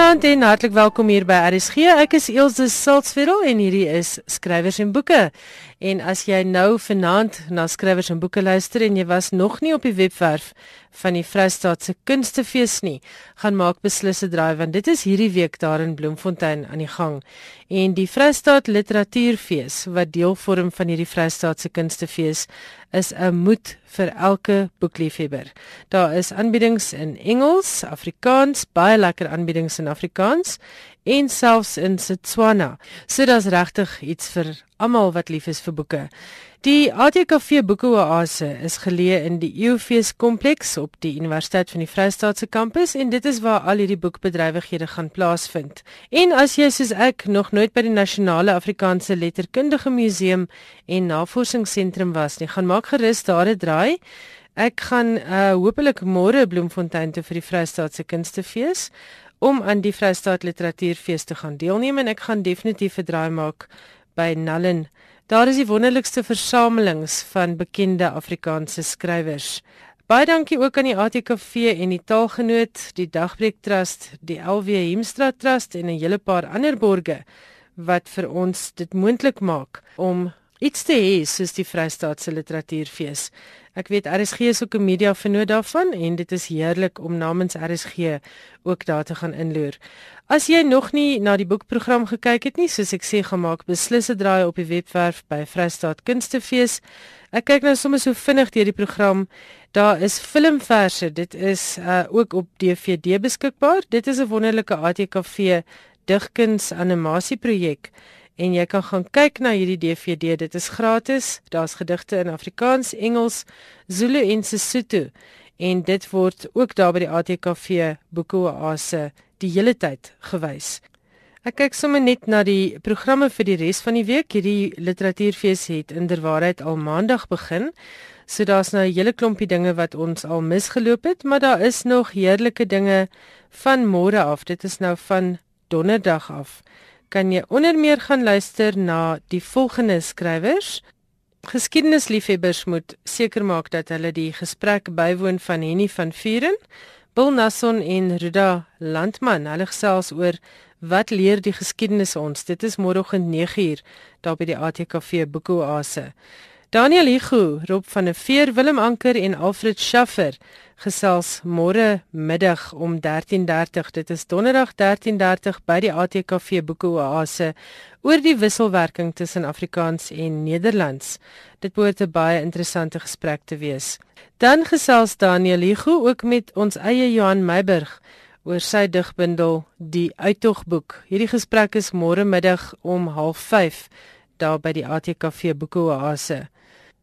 Goeienaand en hartlik welkom hier by RSG. Ek is Elsje Salzwetel en hierdie is skrywers en boeke. En as jy nou vanaand na skrywers en boeke luister en jy was nog nie op die webwerf van die Vrystaatse Kunstefees nie, gaan maak beslis 'n draai want dit is hierdie week daar in Bloemfontein aan die gang. En die Vrystaat Literatuurfees wat deel vorm van hierdie Vrystaatse Kunstefees is 'n moed vir elke boekliefhebber. Daar is aanbiedings in Engels, Afrikaans, baie lekker aanbiedings in Afrikaans en selfs in Setswana. So dit's regtig iets vir almal wat lief is vir boeke. Die ATKV Boekeoase is geleë in die Eufees kompleks op die Universiteit van die Vrystaatse kampus en dit is waar al hierdie boekbedrywighede gaan plaasvind. En as jy soos ek nog nooit by die Nasionale Afrikaanse Letterkundige Museum en Navorsingsentrum was nie, gaan maak gerus daar 'n draai. Ek gaan uh, hopelik môre Bloemfontein toe vir die Vrystaatse Kunstefees om aan die Vrystaat Literatuurfees te gaan deelneem en ek gaan definitief 'n draai maak by Nallen Daar is die wonderlikste versamelings van bekende Afrikaanse skrywers. Baie dankie ook aan die ATKV en die Taalgenoot, die Dagbreek Trust, die LW Hemstra Trust en 'n hele paar ander borge wat vir ons dit moontlik maak om iets te hê soos die Vrystaatse Literatuurfees. Ek weet RSG is ook 'n media vernoot daarvan en dit is heerlik om namens RSG ook daar te gaan inloer. As jy nog nie na die boekprogram gekyk het nie, soos ek sê, gemaak beslis 'n draai op die webwerf by Vrystaat Kunstefees. Ek kyk nou sommer so vinnig deur die program. Daar is filmverse. Dit is uh, ook op DVD beskikbaar. Dit is 'n wonderlike ATKV digkuns animasieprojek en jy kan gaan kyk na hierdie DVD. Dit is gratis. Daar's gedigte in Afrikaans, Engels, Zulu en Sesotho en dit word ook daar by die ATKV Boekoase die hele tyd gewys. Ek kyk sommer net na die programme vir die res van die week. Hierdie literatuurfees het inderwaarheid al maandag begin. So daar's nou 'n hele klompie dinge wat ons al misgeloop het, maar daar is nog heerlike dinge van môre af. Dit is nou van donderdag af. Kan jy onder meer gaan luister na die volgende skrywers? Geskiedenisliefhebbers moet seker maak dat hulle die gesprek bywoon van Henny van Vuren. Bill Nasson en Ruda Landman, hulle gesels oor wat leer die geskiedenis ons. Dit is môreoggend 9uur daar by die ATKV Boekoase. Daniel Hugo, Rob van der Veer, Willem Anker en Alfred Schaffer gesels môre middag om 13:30. Dit is donderdag 13:30 by die ATKV Boekoase oor die wisselwerking tussen Afrikaans en Nederlands. Dit behoort 'n baie interessante gesprek te wees. Dan gesels Daniel Hugo ook met ons eie Johan Meiburg oor sy digbundel Die Uittogboek. Hierdie gesprek is môre middag om 05:30 daar by die ATKV Boekoase.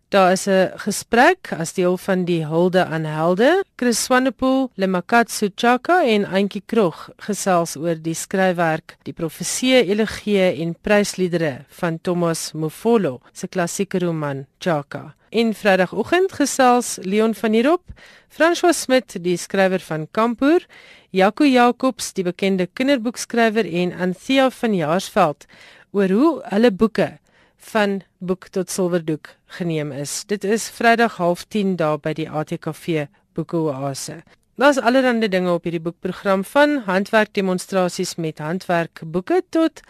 Daar is 'n gesprek as deel van die hulde aan helde. Chris Swanepoel, Lemakatsu Chaka en Auntie Krog gesels oor die skryfwerk Die Profesie, Elegie en Prysliedere van Thomas Mofolo, se klassieke roman Chaka. En Vrydagoggend gesels Leon van der Hoop, François Smit, die skrywer van Kampoer, Jaco Jacobs, die bekende kinderboekskrywer en Anthea van Jaarsveld oor hoe hulle boeke van boek tot silwerdoek geneem is. Dit is Vrydag 0.30 daar by die ATKV Boekoase. Daar's allerlei dinge op hierdie boekprogram van handwerkdemonstrasies met handwerkboeke tot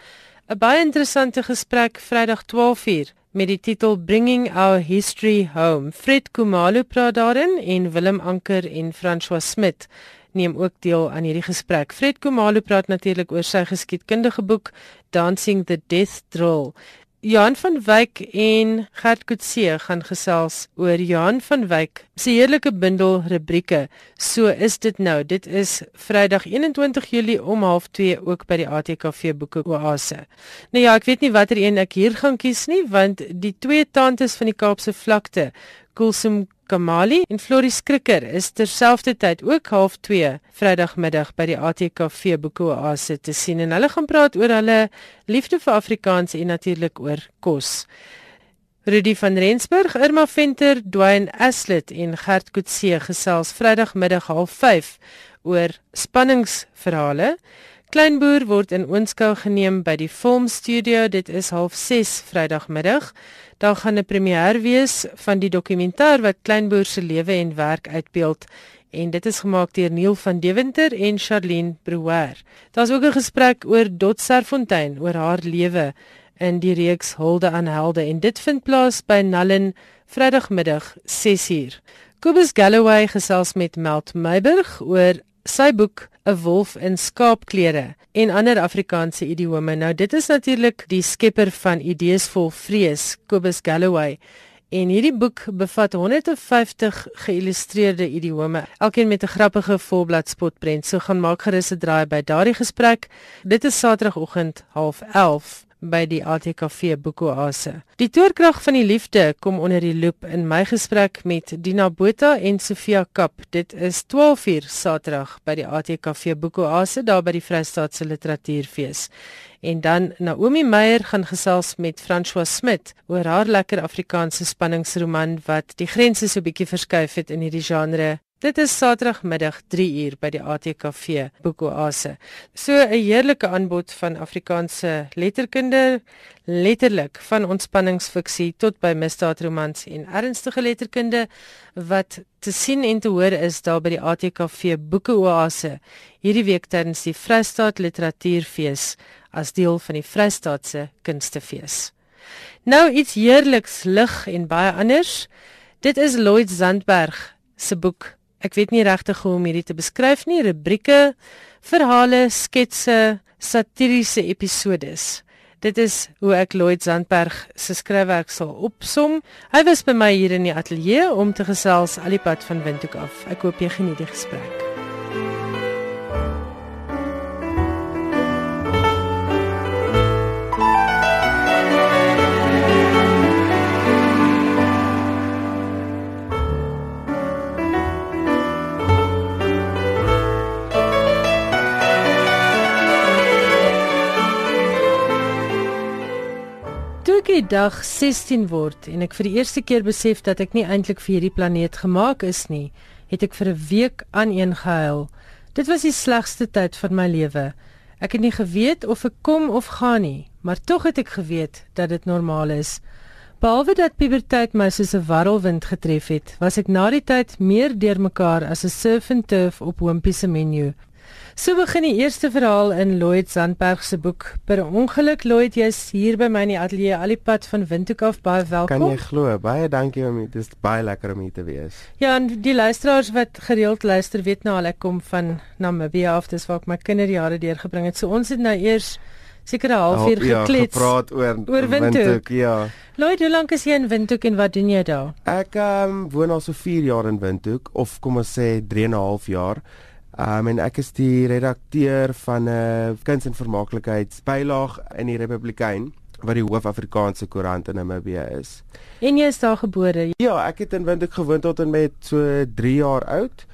'n baie interessante gesprek Vrydag 12:00 met die titel Bringing Our History Home. Fred Kumalo praat daarin en Willem Anker en François Smit neem ook deel aan hierdie gesprek. Fred Kumalo praat natuurlik oor sy geskiedkundige boek Dancing the Death Drill. Johan van Wyk en Gert Kutse gaan gesels oor Johan van Wyk se heerlike bundel rubrieke. So is dit nou. Dit is Vrydag 21 Julie om 12:30 ook by die ATKV Boeke Oase. Nou ja, ek weet nie watter een ek hier gaan kies nie, want die twee tantes van die Kaapse vlakte, Kulsum Kamali en Florie Skrikker is terselfdertyd ook half 2 Vrydagmiddag by die ATKV Boekoase te sien en hulle gaan praat oor hulle liefde vir Afrikaans en natuurlik oor kos. Rudy van Rensburg, Irma Venter, Dwayne Aslet en Gert Kutse gesels Vrydagmiddag half 5 oor spanningsverhale. Kleinboer word in oënskou geneem by die Filmstudio. Dit is half 6 Vrydagmiddag. Daar gaan 'n premier wees van die dokumentêr wat Kleinboer se lewe en werk uitbeeld en dit is gemaak deur Neil van Deventer en Charlene Brouwer. Daar's ook 'n gesprek oor Dot Serfontein oor haar lewe in die reeks Hulde aan Helde en dit vind plaas by Nallen Vrydagmiddag 6uur. Kobus Galloway gesels met Melt Meiburg oor sy boek 'n wolf in skaapklere en ander Afrikaanse idiome. Nou dit is natuurlik die skepper van Idees vol Vrees, Kobus Galloway. En hierdie boek bevat 150 geïllustreerde idiome, elkeen met 'n grappige volblad spotprent. So gaan maak gerus 'n draai by daardie gesprek. Dit is Saterdagoggend 11:30 by die ATKV Boekoase. Die toorkrag van die liefde kom onder die loop in my gesprek met Dina Botha en Sofia Kap. Dit is 12uur Saterdag by die ATKV Boekoase daar by die Vrystaatse Literatuurfees. En dan Naomi Meyer gaan gesels met François Smit oor haar lekker Afrikaanse spanningsroman wat die grense so bietjie verskuif het in hierdie genre Dit is Saterdagmiddag 3uur by die ATKV Boekoase. So 'n heerlike aanbod van Afrikaanse letterkunde, letterlik van ontspanningsfiksie tot by misdaadromans en ernstige letterkunde wat te sien en te hoor is daar by die ATKV Boekoase hierdie week tydens die Vrystaat Literatuurfees as deel van die Vrystaatse Kunstefees. Nou iets heerliks lig en baie anders. Dit is Lloyd Zandberg se boek ek weet nie regtig hoe om hierdie te beskryf nie, rubrieke, verhale, sketse, satiriese episodes. Dit is hoe ek Lloyd Zandberg se skryfwerk sal opsom. Hy was by my hier in die ateljee om te gesels al die pad van Windhoek af. Ek hoop jy geniet die gesprek. Die dag 16 word en ek vir die eerste keer besef dat ek nie eintlik vir hierdie planeet gemaak is nie, het ek vir 'n week aaneen gehuil. Dit was die slegste tyd van my lewe. Ek het nie geweet of ek kom of gaan nie, maar tog het ek geweet dat dit normaal is. Behalwe dat puberteit my soos 'n warrelwind getref het, was ek na die tyd meer deurmekaar as 'n surf and turf op Wimpy se menu. So begin die eerste verhaal in Lloyd Sandberg se boek. Per ongeluk Lloyd, jy's hier by my in die ateljee al die pad van Windhoek af. Baie welkom. Kan jy glo? Baie dankie om dit is baie lekker om hier te wees. Ja, en die luisteraars wat gereeld luister, weet nou al ek kom van Namibia af. Dis waar ek my kinderjare deurgebring het. So ons het nou eers seker 'n halfuur ja, geklets. Ja, gepraat oor, oor Windhoek. Windhoek. Ja. Lloyd, hoe lank is jy in Windhoek en wat doen jy daar? Ek um, woon al so 4 jaar in Windhoek of kom ons sê 3 en 'n half jaar. Um, en ek is die redakteur van 'n uh, kuns en vermaaklikheidsbylaag in die Republikein wat die hoof Afrikaanse koerant in Namibië is. En jy is daar gebore? Ja, ek het in Windhoek gewoon tot en met so 3 jaar oud.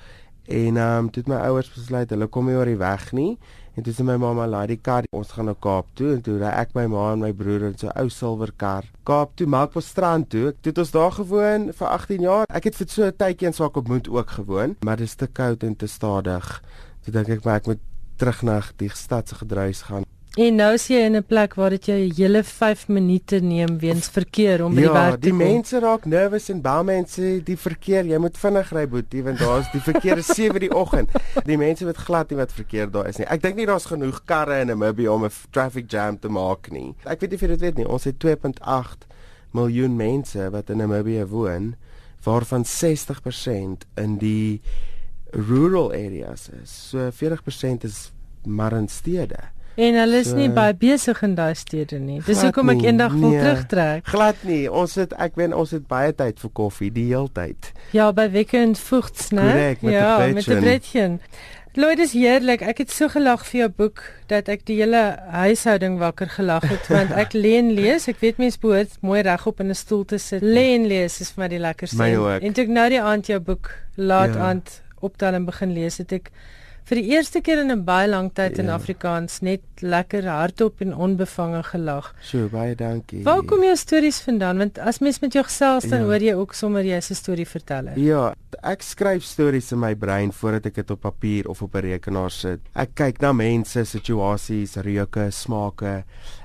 En ehm um, toe het my ouers besluit hulle kom nie oor die weg nie En toe sê my mamma, "Laat die kar, ons gaan na Kaap toe." En toe ry ek my ma en my broer in so 'n ou silwer kar Kaap toe, Melkbos strand toe. Ek het ons daar gewoon vir 18 jaar. Ek het vir so 'n tydjie in Swakopmund ook gewoon, maar dit is te koud en te stadig. Toe dink ek maar ek moet terug na die stad se gedruis gaan. En nou is jy in 'n plek waar dit jou hele 5 minute neem weens verkeer om by ja, die werk te kom. Ja, die mense raak nervus en baie mense die verkeer, jy moet vinnig ry boetie want daar's die verkeer is 7 die oggend. Die mense weet glad nie wat verkeer daar is nie. Ek dink nie daar's genoeg karre in Namibia om 'n traffic jam te maak nie. Ek weet nie of jy dit weet nie. Ons het 2.8 miljoen mense wat in Namibia woon waarvan 60% in die rural areas is. So 40% is maar in stede. En hulle is so, nie baie besig in daai stede nie. Dis hoekom ek eendag wil nee, terugtrek. Glad nie. Ons het ek weet ons het baie tyd vir koffie die hele tyd. Ja, by Weekend Foods, né? Ja, met 'n bredjie. Lloyd is heerlik. Ek het so gelag vir jou boek dat ek die hele huishouding wakker gelag het want ek lê en lees. Ek weet mense behoort mooi regop in 'n stoel te sit. Lê en lees is vir my die lekkerste. En toe ek nou die aand jou boek laat ja. aand optel en begin lees, het ek vir die eerste keer in 'n baie lang tyd ja. in Afrikaans net lekker hardop en onbevange gelag. So baie dankie. Waar kom jou stories vandaan? Want as mens met jou gesels dan ja. hoor jy ook sommer jy 'n storie vertel. Ja, ek skryf stories in my brein voordat ek dit op papier of op 'n rekenaar sit. Ek kyk na mense, situasies, reuke, smake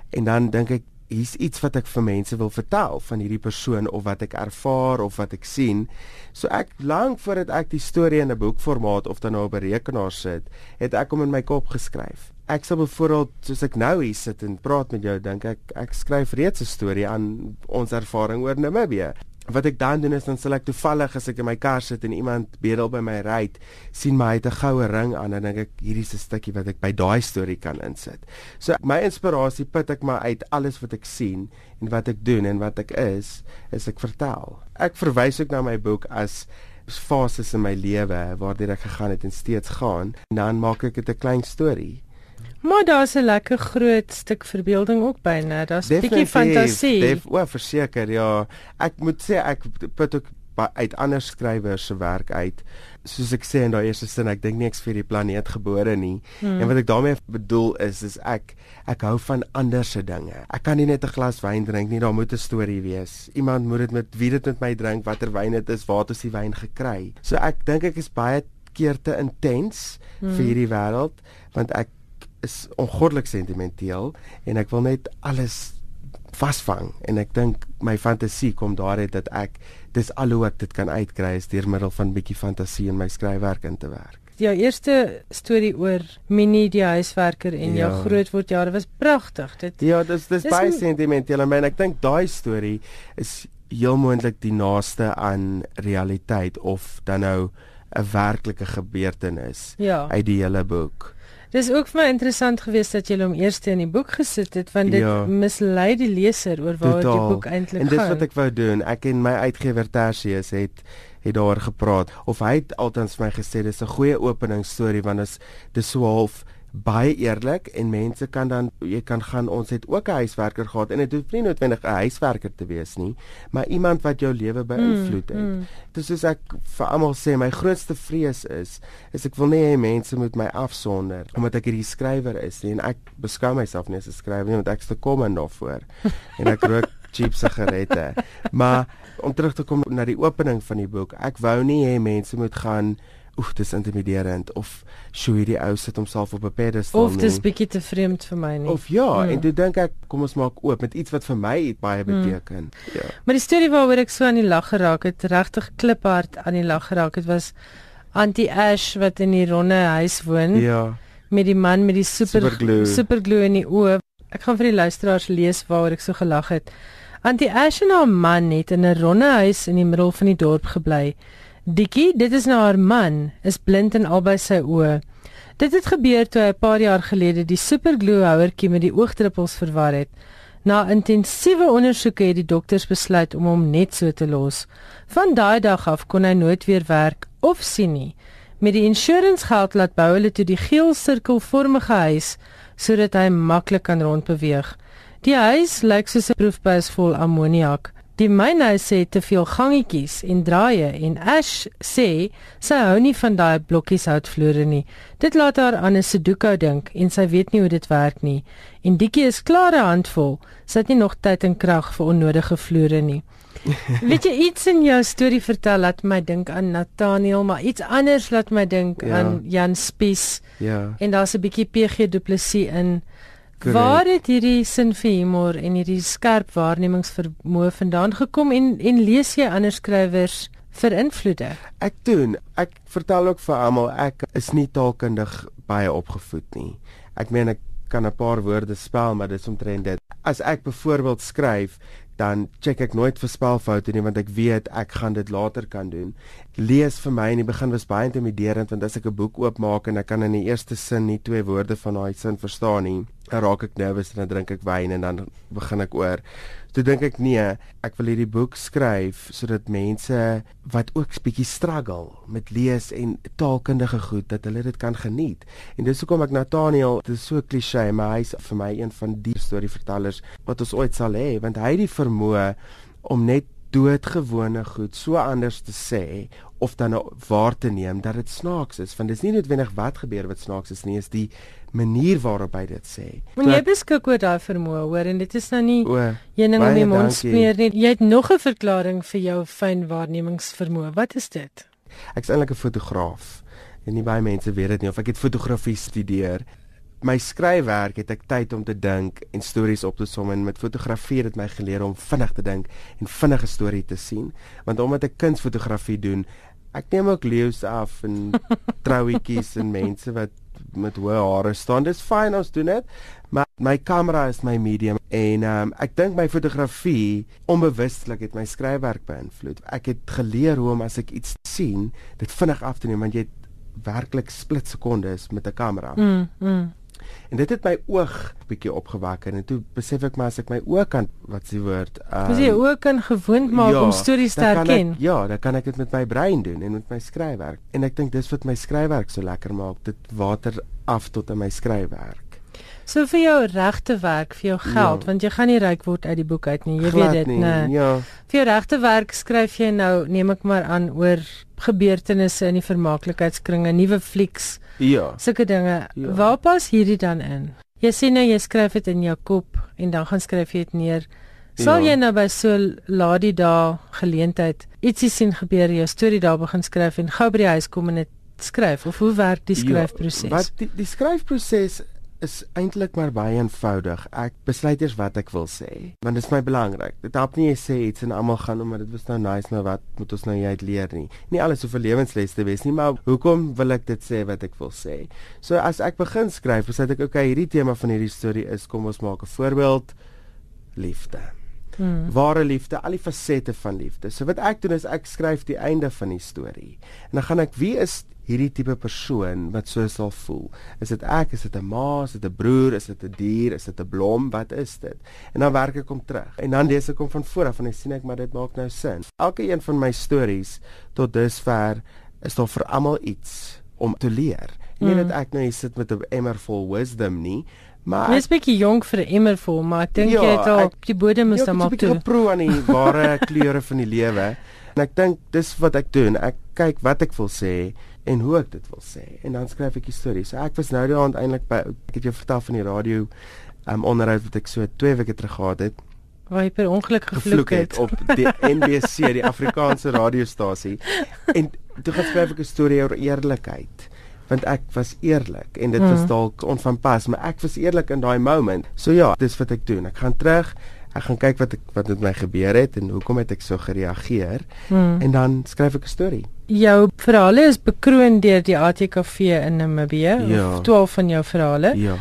en dan dink ek hier's iets wat ek vir mense wil vertel van hierdie persoon of wat ek ervaar of wat ek sien. So ek lank voordat ek die storie in 'n boekformaat of dan nou op 'n rekenaar sit, het ek hom in my kop geskryf. Ek sal byvoorbeeld soos ek nou hier sit en praat met jou, dink ek ek skryf reeds 'n storie aan ons ervaring oor Namibië wat ek dan doen is dan sal ek toevallig as ek in my kar sit en iemand bedel by my ry, sien my het 'n goue ring aan en dink ek hierdie is 'n stukkie wat ek by daai storie kan insit. So my inspirasie put ek maar uit alles wat ek sien en wat ek doen en wat ek is, is ek vertel. Ek verwys ook na my boek as fases in my lewe waardeur ek gegaan het en steeds gaan, en dan maak ek dit 'n klein storie. Maar daar's 'n lekker groot stuk verbeelding ook by, né? Daar's 'n bietjie fantasie. Def, o, verseker, ja. Ek moet sê ek put ook uit ander skrywers se werk uit. Soos ek sê in daai eerste sin, ek dink nie ek's vir die planeet gebore nie. Hmm. En wat ek daarmee bedoel is is ek ek hou van ander se dinge. Ek kan nie net 'n glas wyn drink nie, daar moet 'n storie wees. Iemand moet dit met wie dit met my drink, watter wyn dit is, waar het ons die wyn gekry. So ek dink ek is baie keer te intens hmm. vir hierdie wêreld want ek is ongoddelik sentimenteel en ek wil net alles vasvang en ek dink my fantasie kom daaruit dat ek dis al hoe ek dit kan uitkry is deur middel van bietjie fantasie in my skryfwerk in te werk. Jou eerste storie oor Minnie die huiswerker en ja. jou grootword jare was pragtig. Dit Ja, dis dis, dis baie sentimenteel en ek dink daai storie is heel moontlik die naaste aan realiteit of dan nou 'n werklike gebeurtenis ja. uit die hele boek. Dis ook vir my interessant geweest dat jy hom eers in die boek gesit het want dit ja, mislei die leser oor waar die boek eintlik gaan. En dis wat ek wou doen. Ek en my uitgewer Tertius het het daar gepraat of hy het altens vir my gesê dis 'n goeie opening storie want dit is dis so half baie eerlik en mense kan dan jy kan gaan ons het ook 'n huiswerker gehad en dit hoef nie noodwendig 'n huiswerker te wees nie maar iemand wat jou lewe beïnvloed het. Mm, mm. Dis soos ek vir almal sê my grootste vrees is is ek wil nie hê mense moet my afsonder omdat ek hierdie skrywer is nie en ek beskou myself nie as 'n skrywer nie want ek's te kom en daarvoor en ek rook cheap sigarette. Maar om terug te kom na die opening van die boek, ek wou nie hê mense moet gaan oef dis intimiderend. Of sjoe hierdie ou sit homself op 'n pedestal of dis bietjie te vreemd vir my nie. Of ja hmm. en toe dink ek kom ons maak oop met iets wat vir my baie hmm. beteken. Hmm. ja. Maar die storie waaroor ek so aan die lag geraak het regtig kliphard aan die lag geraak het was Antie Ash wat in die ronde huis woon ja. met die man met die super superglue. super in die oë. Ek gaan vir die luisteraars lees waaroor ek so gelag het. Antie Ash en haar man het in 'n ronde huis in die middel van die dorp gebly Dikkie, dit is nou haar man, is blind in albei sy oë. Dit het gebeur toe hy 'n paar jaar gelede die superglue houertjie met die oogdruppels verwar het. Na intensiewe ondersoeke het die dokters besluit om hom net so te los. Van daai dag af kon hy nooit weer werk of sien nie. Met die insurance geld laat bou hulle toe die geel sirkelvormige huis sodat hy maklik kan rondbeweeg. Die huis lyk soos 'n proefbuis vol ammoniak. Die mynhuis het te veel gangetjies en draaie en Ash sê sy hou nie van daai blokkies houtvloere nie. Dit laat haar aan 'n Sudoku dink en sy weet nie hoe dit werk nie. En Dikkie is klare handvol. Sy het nie nog tyd en krag vir onnodige vloere nie. weet jy iets in jou storie vertel laat my dink aan Nathaniel, maar iets anders laat my dink ja. aan Jan Spies. Ja. En daar's 'n bietjie PG Du Plessis in. Correct. Waar het hierdie sin vir humor en hierdie skerp waarnemingsvermoë vandaan gekom en en lees jy ander skrywers vir invloede? Ek doen. Ek vertel ook vir almal ek is nie taalkundig baie opgevoed nie. Ek meen ek kan 'n paar woorde spel, maar dit is omtrent dit. As ek byvoorbeeld skryf, dan check ek nooit vir spelfoute nie want ek weet ek gaan dit later kan doen. Lees vir my in die begin was baie intimiderend want as ek 'n boek oopmaak en ek kan in die eerste sin nie twee woorde van daai sin verstaan nie, dan raak ek nervus en dan drink ek wyn en dan begin ek oor. Toe dink ek nee, ek wil hierdie boek skryf sodat mense wat ook bietjie struggle met lees en taalkundige goed dat hulle dit kan geniet. En dis hoekom ek Nathaniel, dit is so klise, maar hy's vir my een van die storievertellers wat ons ooit sal hê, want hy het die vermoë om net doodgewone goed so anders te sê of dan nou waar te neem dat dit snaaks is want dit is nie noodwendig wat gebeur wat snaaks is nie is die manier waarop hy dit sê. Want jy beskik oor daai vermoë hoor en dit is nou nie een ding om die mond smeer nie. Jy het nog 'n verklaring vir jou fyn waarnemingsvermoë. Wat is dit? Ek's eintlik 'n fotograaf. En nie baie mense weet dit nie of ek het fotografie studeer my skryfwerk het ek tyd om te dink en stories op te som en met fotografie het my geleer om vinnig te dink en vinnige storie te sien want omdat ek kunsfotografie doen ek neem ook leeu's af en trouetjies en mense wat met hoë hare staan. Dis fyn ons doen dit. Maar my kamera is my medium en um, ek dink my fotografie onbewustelik het my skryfwerk beïnvloed. Ek het geleer hoe om as ek iets sien, dit vinnig af te neem want jy het werklik split sekondes met 'n kamera. Mm. mm. En dit het my oog bietjie opgewakker en toe besef ek maar as ek my oog kan wat s'ie woord, um, as jy oog kan gewoond maak ja, om stories te herken. Ek, ja, dan kan ek dit met my brein doen en met my skryfwerk. En ek dink dis wat my skryfwerk so lekker maak, dit water af tot in my skryfwerk. So vir jou regte werk, vir jou geld, ja. want jy gaan nie ryk word uit die boek uit nie. Jy Glad weet dit, nee. Ja. Vir jou regte werk skryf jy nou, neem ek maar aan oor gebeurtenisse in die vermaaklikheidskringe, nuwe flieks. Ja. Sulke dinge. Ja. Waar pas hierdie dan in? Jy sê nou jy skryf dit in jou kop en dan gaan skryf jy dit neer. Sal ja. jy nou by so laadie dae geleentheid ietsie sien gebeur, jou storie daar begin skryf en gou by die huis kom en dit skryf of hoe werk die ja, skryfproses? Ja, wat die, die skryfproses is eintlik maar baie eenvoudig. Ek besluit eers wat ek wil sê, want dit is my belangrik. Dit help nie jy sê iets en almal gaan omdat dit was nou nice nou wat moet ons nou uit leer nie. Nie alles hoef 'n lewensles te wees nie, maar hoekom wil ek dit sê wat ek wil sê? So as ek begin skryf, besluit ek okay, hierdie tema van hierdie storie is kom ons maak 'n voorbeeld liefde. Hmm. Ware liefde, al die fasette van liefde. So wat ek doen is ek skryf die einde van die storie. En dan gaan ek wie is hierdie tipe persoon wat so sal voel. Is dit ek, is dit 'n ma, is dit 'n broer, is dit 'n dier, is dit 'n blom, wat is dit? En dan werk ek hom terug. En dan lees ek hom van voor af en ek sien ek maar dit maak nou sin. Elke een van my stories tot dusver is daar vir almal iets om te leer. Nie mm. dat ek nou hier sit met 'n emmer vol wisdom nie, maar Jy's bietjie jonk vir 'n emmer vol, maar ek dink ja, jy het al ek, die bodem is dan maar toe. Ek het geproe aan die ware kleure van die lewe. En ek dink dis wat ek doen. Ek kyk wat ek wil sê en hoe ek dit wil sê en dan skryf ek die storie. So ek was nou aand eintlik by ek het jou vertel van die radio um onderhoud wat ek so 2 weke terug gehad het. Waar jy per ongeluk gevloek het. het op die NBC, die Afrikaanse radiostasie. En toe gaan skryf ek 'n storie oor eerlikheid want ek was eerlik en dit mm. was dalk onvanpas maar ek was eerlik in daai moment. So ja, dis wat ek doen. Ek gaan terug ek gaan kyk wat ek wat met my gebeur het en hoekom het ek so gereageer hmm. en dan skryf ek 'n storie. Jou verhale is bekroon deur die ATKV in Namibië ja. of 12 van jou verhale. Ja.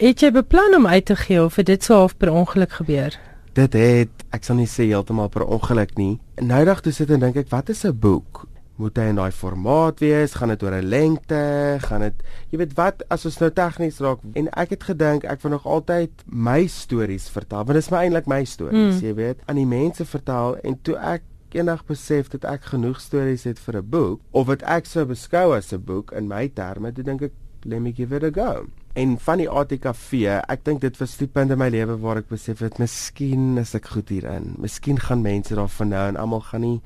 Het jy beplan om uit te gee of het dit so half per ongeluk gebeur? Dit het ek sal nie sê heeltemal per ongeluk nie. Noudag toe sit en dink ek wat is 'n boek? moet hy in daai formaat wees? Gaan dit oor 'n lengte? Gaan dit jy weet wat as ons nou tegnies raak en ek het gedink ek wil nog altyd my stories vertel want dit is my eintlik my stories, mm. jy weet, aan die mense vertel en toe ek eendag besef dat ek genoeg stories het vir 'n boek of wat ek sou beskou as 'n boek in my terme, toe dink ek let me give it a go. En van die ATKV, ek dink dit was die punt in my lewe waar ek besef het miskien is ek goed hierin. Miskien gaan mense daarvan nou en almal gaan nie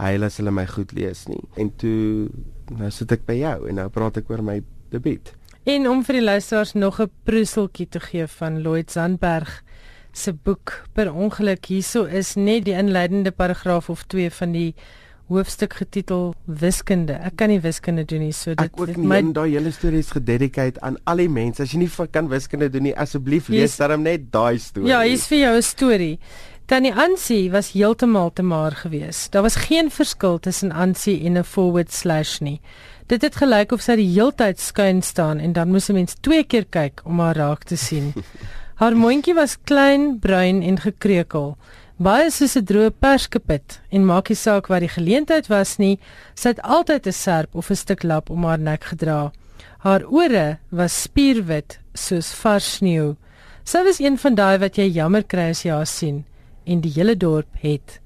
huil as hulle my goed lees nie. En toe nou sit ek by jou en nou praat ek oor my debuut. En om vir die luisteraars nog 'n proeseltjie te gee van Lloyd Zandberg se boek per ongeluk hierso is net die inleidende paragraaf of 2 van die hoofstuk getitel wiskunde. Ek kan nie wiskunde doen nie, so dit ek ook nie, my daai hele storie is gededicate aan al die mense. As jy nie kan wiskunde doen nie, asseblief lees dan net daai storie. Ja, hier's vir jou 'n storie. Tannie Ansie was heeltemal te maar geweest. Daar was geen verskil tussen Ansie en 'n forward slash nie. Dit het gelyk of sy die heeltyd skuin staan en dan moes 'n mens twee keer kyk om haar raak te sien. Haar mondjie was klein, bruin en gekreukel. Baie soos 'n droë perskepit en maak nie saak wat die geleentheid was nie, sy het altyd 'n serp of 'n stuk lap om haar nek gedra. Haar ore was spierwit soos vars sneeu. Sy was een van daai wat jy jammer kry as jy haar sien en die hele dorp het.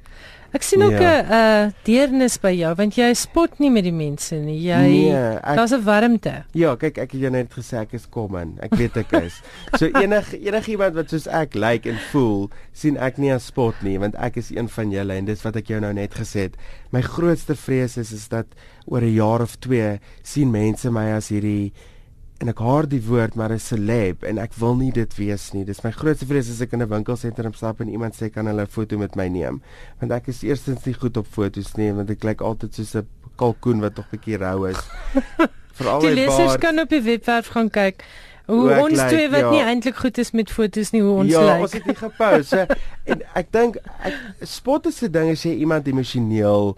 Ek sien ook 'n ja. uh, deernis by jou want jy spot nie met die mense nie. Jy nee, daar's 'n warmte. Ja, kyk ek het jou net gesê ek is kom in. Ek weet ek is. so enig enigiemand wat soos ek lyk like en voel, sien ek nie as spot nie want ek is een van julle en dis wat ek jou nou net gesê het. My grootste vrees is is dat oor 'n jaar of 2 sien mense my as hierdie en ek haar die woord maar 'n celeb en ek wil nie dit wees nie. Dis my grootste vrees as ek in 'n winkelsentrum stap en iemand sê kan hulle 'n foto met my neem. Want ek is eerstens nie goed op fotos nie want ek lyk altyd soos 'n kalkoen wat nog 'n bietjie rou is. Veral die lesers kan op die webwerf gaan kyk Hoe ons like, twee wat ja. nie eintlik goed is met fotos nie, hoe ons ja, lyk. Ja, ons het nie gepouse en ek dink ek spot is 'n ding as jy iemand emosioneel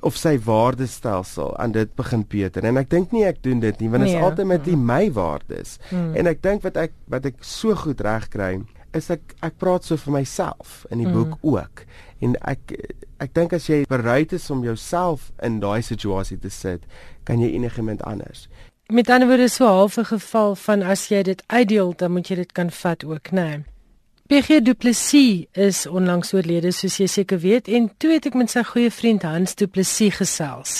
of sy waardestelsel aan dit begin Peter en ek dink nie ek doen dit nie want dit nee, is altyd met die my waardes hmm. en ek dink wat ek wat ek so goed reg kry is ek ek praat so vir myself in die hmm. boek ook en ek ek dink as jy bereid is om jouself in daai situasie te sit kan jy enigiemand anders Met ander woorde so half 'n geval van as jy dit uitdeel, dan moet jy dit kan vat ook, né? Nee. PG Du Plessis is onlangs oorlede, soos jy seker weet, en toe het ek met sy goeie vriend Hans Du Plessis gesels.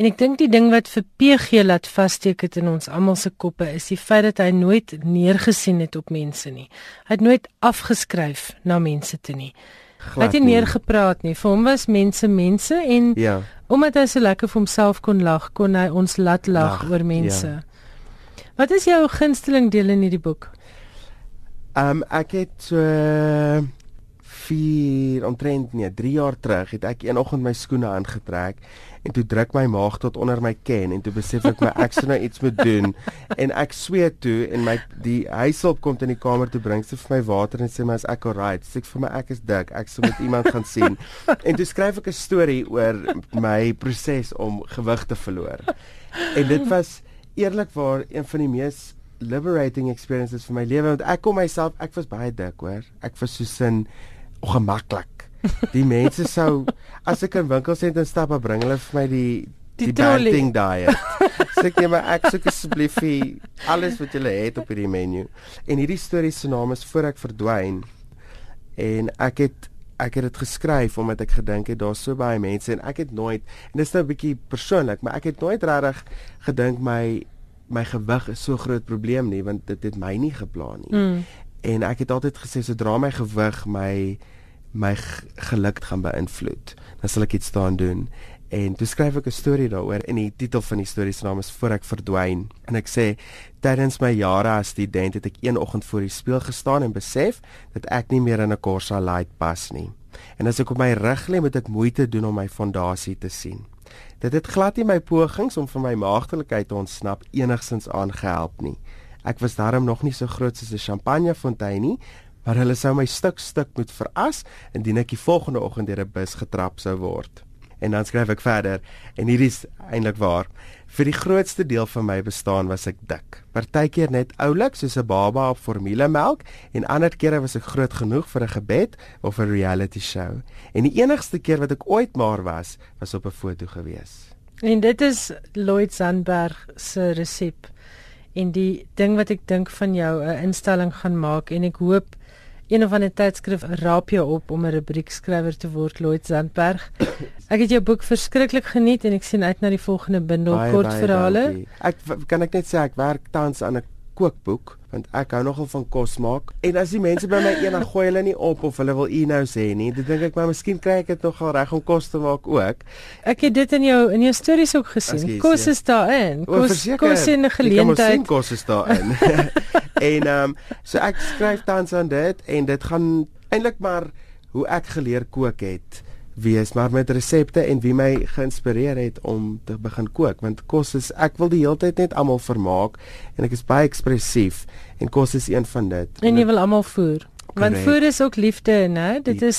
En ek dink die ding wat vir PG laat vassteek het in ons almal se koppe is die feit dat hy nooit neergesien het op mense nie. Hy het nooit afgeskryf na mense toe nie. Glad hy het nie meer gepraat nie. Vir hom was mense mense en ja. Omdat hy so lekker vir homself kon lag, kon hy ons laat lag oor mense. Ja. Wat is jou gunsteling deel in hierdie boek? Ehm um, ek het so uh, 4 omtrent nee, 3 jaar terug het ek eenoggend my skoene aangetrek en toe druk my maag tot onder my ken en toe besef ek my ek sou nou iets moet doen. En ek sweet toe en my die huishulp kom in die kamer toe bring sy vir my water en sê my is ek alright? Sê ek vir my ek is dik. Ek sou met iemand gaan sien. En toe skryf ek 'n storie oor my proses om gewig te verloor. En dit was eerlikwaar een van die mees liberating experiences vir my lewe want ek kom myself ek was baie dik hoor ek was so sin ongemaklik Die mense sou as ek in winkels het en stap en bring hulle vir my die die, die banting diet. Sê ek net maar ek soek asseblief alles wat julle het op hierdie menu. En hierdie storie se naam is voor ek verdwyn. En ek het ek het dit geskryf omdat ek gedink het daar's so baie mense en ek het nooit en dit is nou 'n bietjie persoonlik, maar ek het nooit regtig gedink my my gewig is so groot probleem nie want dit het my nie geplan nie. Mm. En ek het altyd gesê sodra my gewig my my geluk gaan beïnvloed, dan sal ek iets staan doen. En toe skryf ek 'n storie daaroor en die titel van die storie se naam is Voor ek verdwyn. En ek sê tydens my jare as student het ek een oggend voor die spieël gestaan en besef dat ek nie meer in 'n Corsa Light pas nie. En as ek op my rug lê, moet ek moeite doen om my fondasie te sien. Dit het glad nie my pogings om van my maagdelikheid te ontsnap enigsins aangehelp nie. Ek was daarom nog nie so groot soos 'n champagnefontein nie, maar hulle sou my stuk stuk moet veras indien ek die volgende oggend deur 'n bus getrap sou word. En dan skryf ek verder en hierdie is eintlik waar. Vir die grootste deel van my bestaan was ek dik. Partykeer net oulik soos 'n baba op formulemelk en ander kere was ek groot genoeg vir 'n gebed of 'n reality show. En die enigste keer wat ek ooit maar was, was op 'n foto gewees. En dit is Lloyd Sandberg se resep. En die ding wat ek dink van jou 'n instelling gaan maak en ek hoop een of ander tydskrif raap jou op om 'n rubriekskrywer te word Lloyd Zandberg. Ek het jou boek verskriklik geniet en ek sien uit na die volgende bundel kortverhale. Ek kan ek net sê ek werk tans aan 'n kookboek want ek hou nogal van kos maak. En as die mense by my eendag gooi hulle nie op of hulle wil u nou sê nie, dan dink ek maar miskien kry ek dit nogal reg om kos te maak ook. Ek het dit in jou in jou stories ook gesien. Kies, kos ja. is daarin. Kos o, kos in 'n geleentheid. Ek kos is daarin. en ehm um, so ek skryf tans aan dit en dit gaan eintlik maar hoe ek geleer kook het wees maar met resepte en wie my geïnspireer het om te begin kook want kos is ek wil die hele tyd net almal vermaak en ek is baie ekspressief en kos is een van dit. En jy wil almal voer want voer is ook liefde nê dit is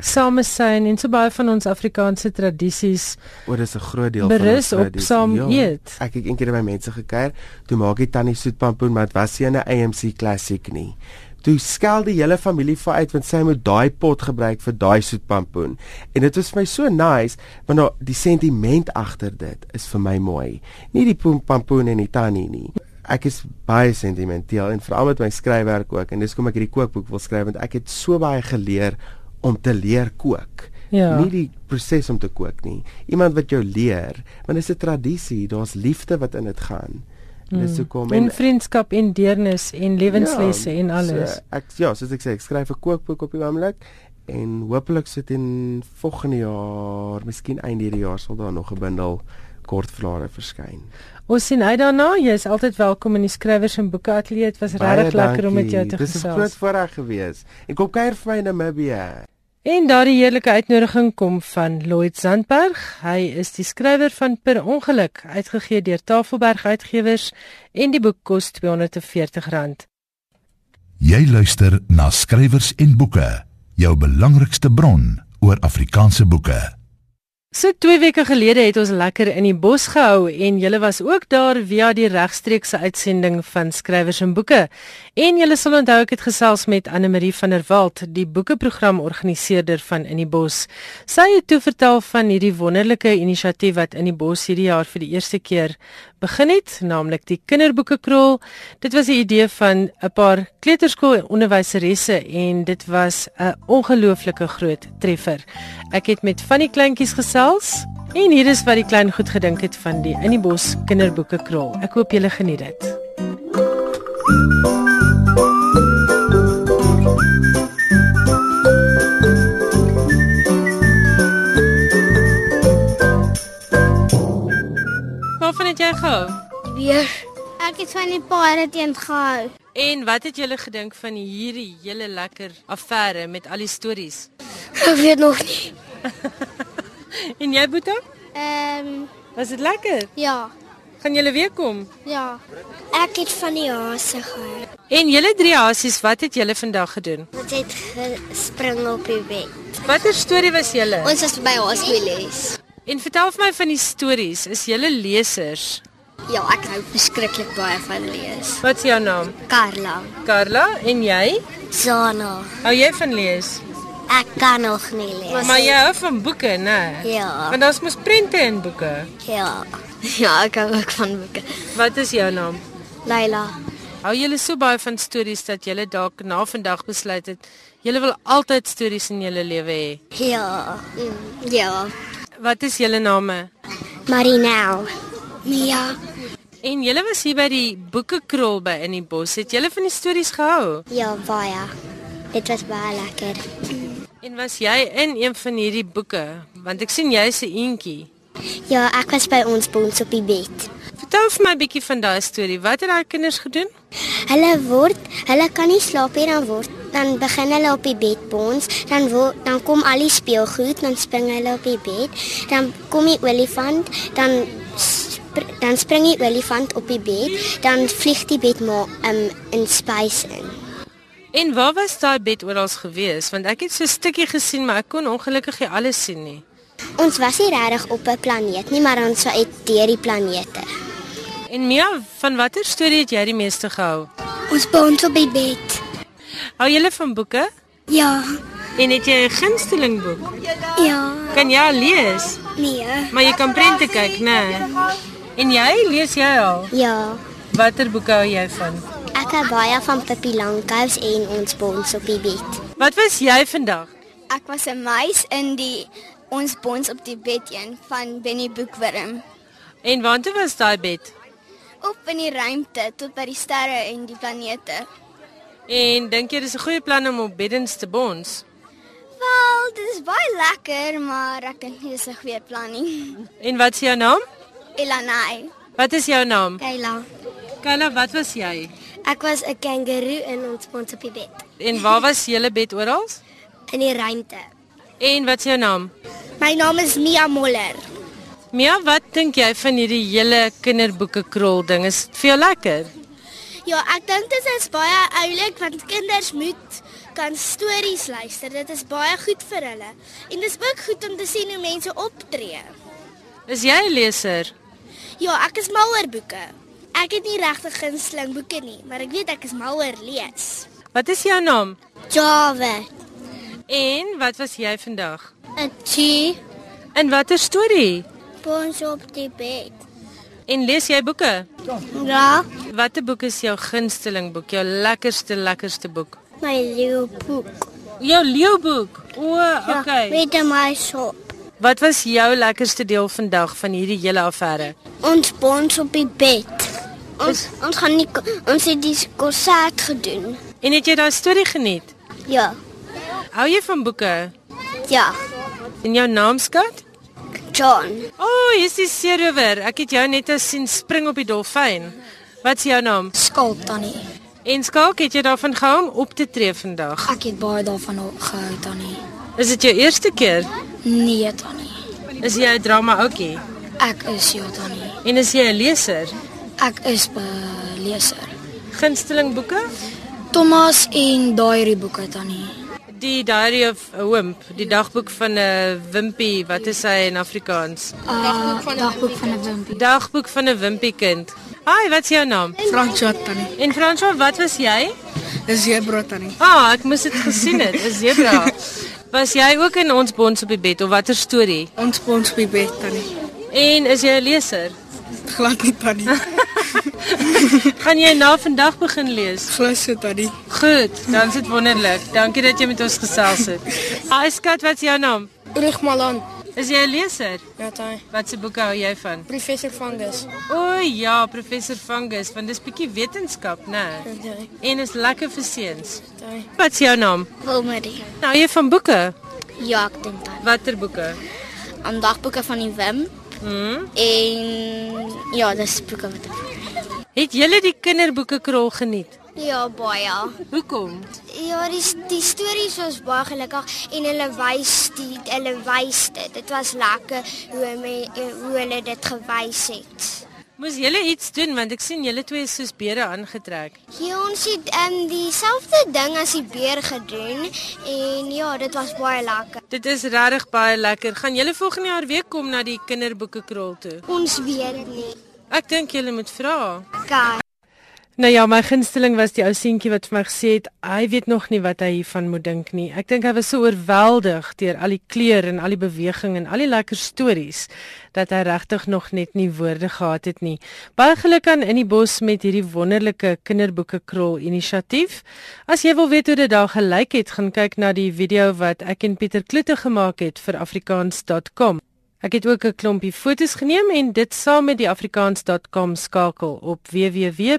samesyn en so baie van ons Afrikaanse tradisies oor is 'n groot deel van ons op saam ja, eet. Ek het eendag by mense gekuier toe maak ek tannie soetpampoen maar dit was nie 'n AMC klassiek nie Toe skel die hele familie vir uit want sy moet daai pot gebruik vir daai soetpampoen. En dit was vir my so nice want nou die sentiment agter dit is vir my mooi. Nie die pampoen en die tannie nie. Ek is baie sentimenteel en veral met my skryfwerk ook en dis kom ek hierdie kookboek wil skryf want ek het so baie geleer om te leer kook. Ja. Nie die proses om te kook nie. Iemand wat jou leer, want dit is 'n tradisie, daar's liefde wat in dit gaan. Dis so kom en vriendskap en deernis en lewenslesse ja, en alles. So, ek ja, soos ek sê, ek skryf 'n kookboek op die oomblik en hopelik sit in volgende jaar, miskien einde hierdie jaar sal daar nog 'n bundel kortverhale verskyn. Ons sien uit daarna. Jy is altyd welkom in die skrywers en boeke ateljee. Dit was regtig lekker om met jou te gesels. Dis 'n groot voorreg gewees. Ek kom kuier vir my in Namibië. En daardie heerlike uitnodiging kom van Lloyd Zandberg. Hy is die skrywer van Per Ongeluk, uitgegee deur Tafelberg Uitgewers en die boek kos R240. Jy luister na skrywers en boeke, jou belangrikste bron oor Afrikaanse boeke. So 2 weke gelede het ons lekker in die bos gehou en julle was ook daar via die regstreekse uitsending van skrywers en boeke. En julle sal onthou ek het gesels met Anne Marie van der Walt, die boekeprogram organiseerder van In die Bos. Sy het toe vertel van hierdie wonderlike inisiatief wat In die Bos hierdie jaar vir die eerste keer begin het, naamlik die kinderboekekrol. Dit was 'n idee van 'n paar kleuterskoolonderwyseresse en dit was 'n ongelooflike groot treffer. Ek het met van die kleintjies gesels en hier is wat die klein goed gedink het van die In die Bos kinderboekekrol. Ek hoop julle geniet dit. Waarvan het jy gehou? Weer. Ek het van die paare teen gehou. En wat het julle gedink van hierdie hele lekker affære met al die stories? Ek weet nog nie. En jy Boeta? Ehm um, Was dit lekker? ja. Gaan julle weer kom? Ja. Ek het van die hase gehou. En julle drie hasies, wat het julle vandag gedoen? Ons het gespring op die bed. Watter storie was julle? Ons was by hospitalies. En vertel vir my van die stories. Is julle lesers? Ja, ek hou verskriklik baie van lees. Wat is jou naam? Karla. Carla en jy? Zana. Hou jy van lees? Ek kan nog nie lees. Maar jy hou van boeke, né? Ja. Want daar's mos prente in boeke. Ja. Ja, ek hou ook van boeke. Wat is jou naam? Leila. Hou julle so baie van stories dat julle dalk na vandag besluit het julle wil altyd stories in julle lewe hê. Ja. Mm, ja. Wat is julle name? Marinel. Mia. En julle was hier by die boekekrol by in die bos. Het julle van die stories gehou? Ja, baie. Dit was baie lekker. En was jy in een van hierdie boeke? Want ek sien jy's 'n eentjie. Ja, ek was by ons bons op die bed. Vertel vir my 'n bietjie van daai storie. Wat het daai kinders gedoen? Hulle word, hulle kan nie slaap nie dan word dan begin hulle op die bed bons, dan word dan kom al die speelgoed, dan spring hulle op die bed, dan kom die olifant, dan spr dan spring die olifant op die bed, dan vlieg die bed maar um, in space in. En waar was daai bed oral gewees? Want ek het so 'n stukkie gesien, maar ek kon ongelukkig nie alles sien nie. Ons was nie regtig op 'n planeet nie, maar ons uit deur die planete. En Mia, van watter storie het jy die meeste gehou? Ons bons op die bed. Hou jy van boeke? Ja. En het jy 'n gunsteling boek? Ja. Kan jy al lees? Nee. Maar jy kan prente kyk, né? En jy lees jy al? Ja. Watter boeke hou jy van? Ek hou baie van Pippi Langkous en ons bons op die bed. Wat was jy vandag? Ek was 'n muis in die ons bons op die bed een van Benny Boekwurm. En waartoe was daai bed? Op in die ruimte tot by die sterre en die planete. En dink jy dis 'n goeie plan om op beddens te bons? Wel, dit is baie lekker, maar ek dink nie dis 'n goeie plan nie. En wat is jou naam? Elanai. Wat is jou naam? Kayla. Kayla, wat was jy? Ek was 'n kangaroo in ons bons op die bed. En waar was julle bed oral? In die ruimte. En wat is jou naam? My naam is Mia Moller. Mia, wat dink jy van hierdie hele kinderboeke krol ding? Is dit vir jou lekker? Ja, ek dink dit is baie oulik want kinders moet kan stories luister. Dit is baie goed vir hulle. En dit is ook goed om te sien hoe mense optree. Is jy 'n leser? Ja, ek is mal oor boeke. Ek het nie regtig gunsteling boeke nie, maar ek weet ek is mal oor lees. Wat is jou naam? Java. En wat was jy vandag? 'n T In watter storie? bons op die bed. En lees jy boeke? Ja, Watter boek is jou gunsteling boek? Jou lekkerste lekkerste boek? my leeu boek. Jou leeuboek. O, Ja, okay. met my sop. Wat was jou lekkerste deel vandag van hierdie hele affære? Ons bons op die bed. Ons ons gaan nie ons het die konsert gedoen. En het jy daai storie geniet? Ja. Hou jy van boeke? Ja. En jou naam skat? John. O, oh, hier's die seerower. Ek het jou net as sien spring op die dolfyn. Wat is jou naam? Skalk tannie. En Skalk, het jy daarvan gehou om op te tree vandag? Ek het baie daarvan gehou tannie. Is dit jou eerste keer? Nee, Tannie. Is jy 'n drama ouetjie? Ek is ja, Tannie. En is jy 'n leser? Ek is 'n leser. Gunsteling boeke? Thomas en daai boeke, Tannie. Die Diary of a Wimp, die dagboek van 'n wimpie, wat is hy in Afrikaans? Dagboek van 'n dagboek van 'n wimpie. Dagboek van 'n wimpie kind. Hi, wat is jou naam? Fransjo Tannie. En François, wat was jy? Dis Zebra Tannie. Ah, ek moes dit gesien het. 'n Zebra. Was jy ook in ons bons op die bed of watter storie? Ons spons op die bed Tannie. En is jy 'n leser? Glad nie Tannie. Gaan jy nou vandag begin lees? Glad so Tannie. Goed, dan is dit wonderlik. Dankie dat jy met ons gesels het. Hi skat, wat is jou naam? Ulrich Malan. Is jy 'n leser? Ja, Tannie. Wat se boeke hou jy van? Professor Fungus. O ja, professor Fungus, want dis bietjie wetenskap, né? Ja, En is lekker vir seuns. Tannie. Wat is jou naam? Wilmarie. Nou jy van boeke. Ja, ek dink dan. Watter boeke? Aan dagboeke van die Wim Hm? en ja, dis boeke wat ek. Het julle die kinderboeke krol geniet? Ja, baie. Hoekom? Ja, die die stories was baie gelukkig en hulle wys die hulle wys dit. Dit was lekker hoe me, hoe hulle dit gewys het. Moes julle iets doen want ek sien julle twee is soos beere aangetrek. Ja, ons het ehm um, dieselfde ding as die beer gedoen en ja, dit was baie lekker. Dit is regtig baie lekker. Gaan julle volgende jaar weer kom na die kinderboeke krol toe? Ons weet dit nie. Ek dink julle moet vra. Kan. Nou ja, my gunsteling was die ou seentjie wat vir my gesê het hy weet nog nie wat hy hiervan moet dink nie. Ek dink hy was so oorweldig deur al die kleur en al die beweging en al die lekker stories dat hy regtig nog net nie woorde gehad het nie. Baie geluk aan in die bos met hierdie wonderlike kinderboeke krol inisiatief. As jy wil weet hoe dit daar gelyk het, gaan kyk na die video wat ek en Pieter Kloete gemaak het vir afrikaans.com. Ek het ook 'n klompie fotos geneem en dit saam met die afrikaans.com skakel op www.rsg.co.za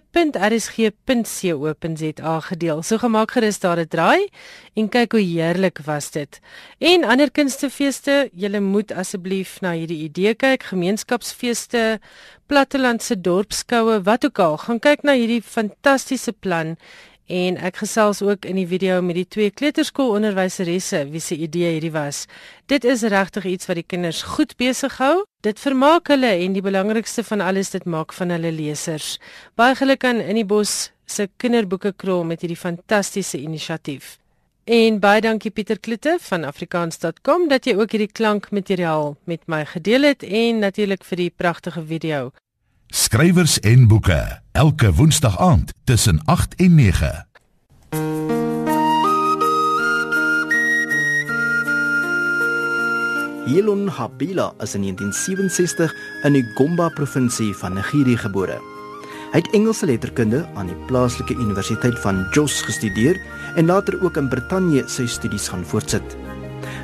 gedeel. So gemaak gerus daar 'n draai en kyk hoe heerlik was dit. En ander kunstefeeste, julle moet asseblief na hierdie idee kyk, gemeenskapsfeeste, plattelandse dorpskoue, wat ook al, gaan kyk na hierdie fantastiese plan En ek gesels ook in die video met die twee kleuterskoolonderwyseresse wie se idee hierdie was. Dit is regtig iets wat die kinders goed besig hou. Dit vermaak hulle en die belangrikste van alles dit maak van hulle lesers. Baie geluk aan in die bos se kinderboeke krol met hierdie fantastiese inisiatief. En baie dankie Pieter Kloete van afrikaans.com dat jy ook hierdie klankmateriaal met my gedeel het en natuurlik vir die pragtige video. Skrywers en boeke elke woensdag aand tussen 8 en 9. Elon Habila is in 1967 in die Gomba provinsie van Nigerië gebore. Hy het Engelse letterkunde aan die plaaslike universiteit van Jos gestudeer en later ook in Brittanje sy studies gaan voortsit.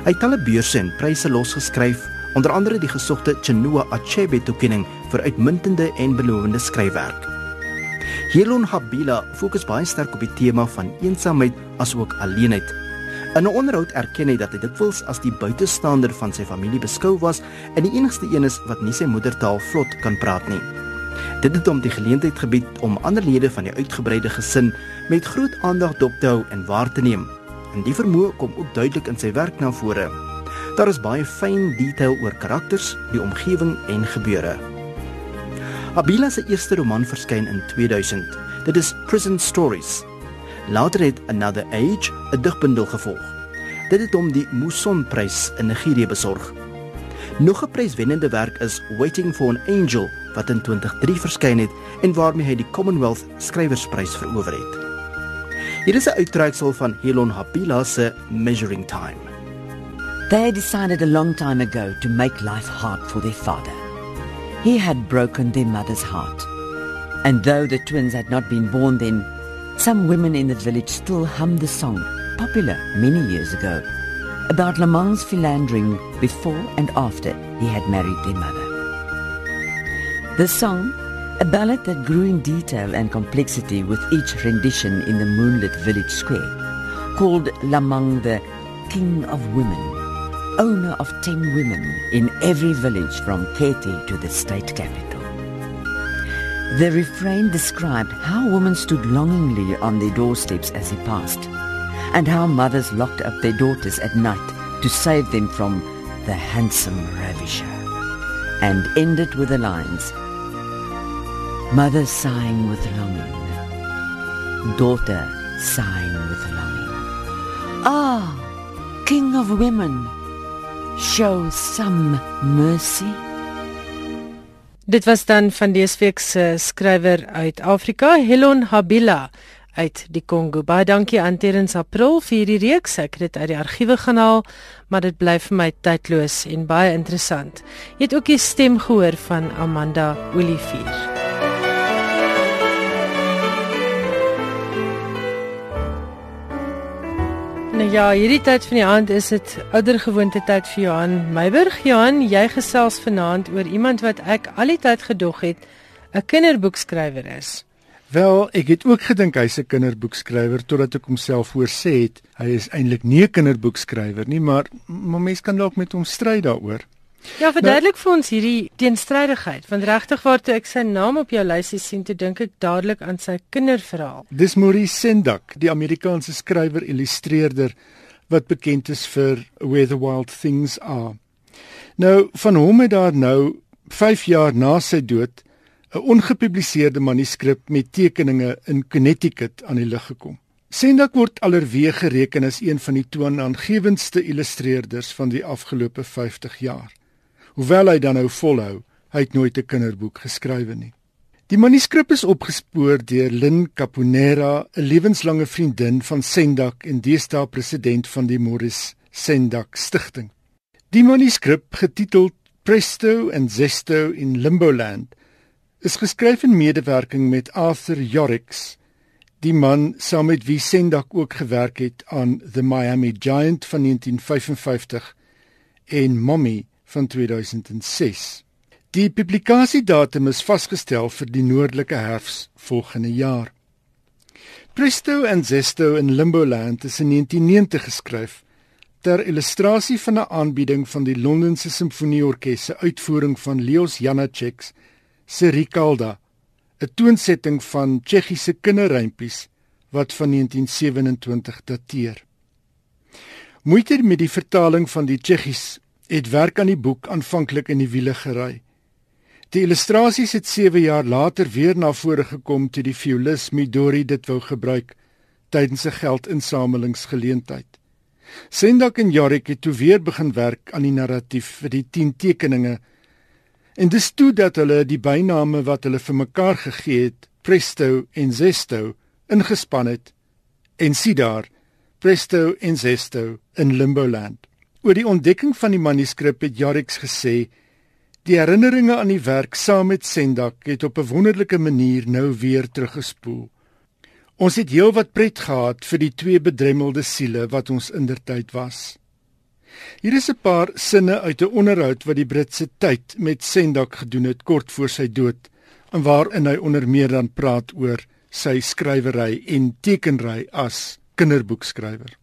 Hy het talle beurse en pryse losgeskryf, onder andere die gesogte Chinua Achebe toekenning vir uitmuntende en belovende skryfwerk. Elon Habila fokus baie sterk op die tema van eensaamheid asook alleenheid. In 'n onderhoud erken hy dat hy dikwels as die buitestander van sy familie beskou was en die enigste een is wat nie sy moedertaal vlot kan praat nie. Dit het hom die geleentheid gebied om ander lede van die uitgebreide gesin met groot aandag dop te hou en waar te neem. En die vermoë kom ook duidelik in sy werk na vore. Daar is baie fyn detail oor karakters, die omgewing en gebeure. Abila se eerste roman verskyn in 2000. Dit is Prison Stories. Later het Another Age 'n digbundel gevolg. Dit het hom die Muson-prys in Nigerië besorg. Nog 'n pryswennende werk is Waiting for an Angel wat in 2003 verskyn het en waarmee hy die Commonwealth Skrywersprys verower het. Hier is 'n uittreksel van Helon Habila se Measuring Time. They decided a long time ago to make life hard for their father. He had broken their mother's heart. And though the twins had not been born then, some women in the village still hummed the song, popular many years ago, about Lamang's philandering before and after he had married their mother. The song, a ballad that grew in detail and complexity with each rendition in the moonlit village square, called Lamang the King of Women, owner of ten women in every village from Kete to the state capital. The refrain described how women stood longingly on their doorsteps as he passed, and how mothers locked up their daughters at night to save them from the handsome ravisher, and ended with the lines Mother sighing with longing, daughter sighing with longing. Ah, King of women, show some mercy. Dit was dan van dese week se skrywer uit Afrika, Helon Habila uit die Kongo. Baie dankie aan Terrence April vir hierdie reeks. Ek het dit uit die argiewe gaan haal, maar dit bly vir my tydloos en baie interessant. Jy het ook die stem gehoor van Amanda Olivier. Nou ja, hierdie tyd van die aand is dit ouer gewoonte tyd vir Johan Meiburg. Johan, jy gesels vanaand oor iemand wat ek al die tyd gedog het 'n kinderboekskrywer is. Wel, ek het ook gedink hy's 'n kinderboekskrywer totdat ek homself hoor sê het hy is eintlik nie 'n kinderboekskrywer nie, maar maar mens kan dalk met hom stry daaroor. Ja, verduidelik nou, vir ons hierdie teenstrydigheid. Want regtig waar toe ek sy naam op jou lysie sien, toe dink ek dadelik aan sy kinderverhaal. Dis Maurice Sendak, die Amerikaanse skrywer illustreerder wat bekend is vir Where the Wild Things Are. Nou, van hom het daar nou 5 jaar na sy dood 'n ongepubliseerde manuskrip met tekeninge in Connecticut aan die lig gekom. Sendak word alerweeg gereken as een van die toonaangewendste illustreerders van die afgelope 50 jaar. Hoewel hy dan nou volhou, hy het nooit 'n kinderboek geskrywe nie. Die manuskrip is opgespoor deur Lynn Caponera, 'n lewenslange vriendin van Sendak en deesdae president van die Morris Sendak Stichting. Die manuskrip, getiteld Presto and Zesto in Limboland, is geskryf in medewerking met Arthur Yorricks, die man saam met wie Sendak ook gewerk het aan The Miami Giant van 1955 en Mommy van 2006. Die publikasiedatum is vasgestel vir die noordelike herfs volgende jaar. Presto and Zesto in Limboland is in 1990 geskryf ter illustrasie van 'n aanbieding van die Londense Simfonieorkes se uitvoering van Leos Janáček se Rikalda, 'n toonsetting van Tsjechiese kinderrympies wat van 1927 dateer. Moeite met die vertaling van die Tsjechies het werk aan die boek aanvanklik in die wiele gery. Die illustrasies het 7 jaar later weer na vore gekom toe die violis Midori dit wou gebruik tydens 'n geldinsamelingsgeleentheid. Sendak en Jorik het toe weer begin werk aan die narratief vir die 10 tekeninge En dis toe dat hulle die byname wat hulle vir mekaar gegee het, Presto en Zesto, ingespan het. En sien daar, Presto en Zesto in Limboland. Oor die ontdekking van die manuskrip het Jarix gesê: "Die herinneringe aan die werk saam met Sendak het op 'n wonderlike manier nou weer teruggespoel. Ons het heelwat pret gehad vir die twee bedremmelde siele wat ons indertyd was." Hier is 'n paar sinne uit 'n onderhoud wat die Britse tyd met Sendak gedoen het kort voor sy dood, en waarin hy onder meer dan praat oor sy skrywery en tekenry as kinderboekskrywer.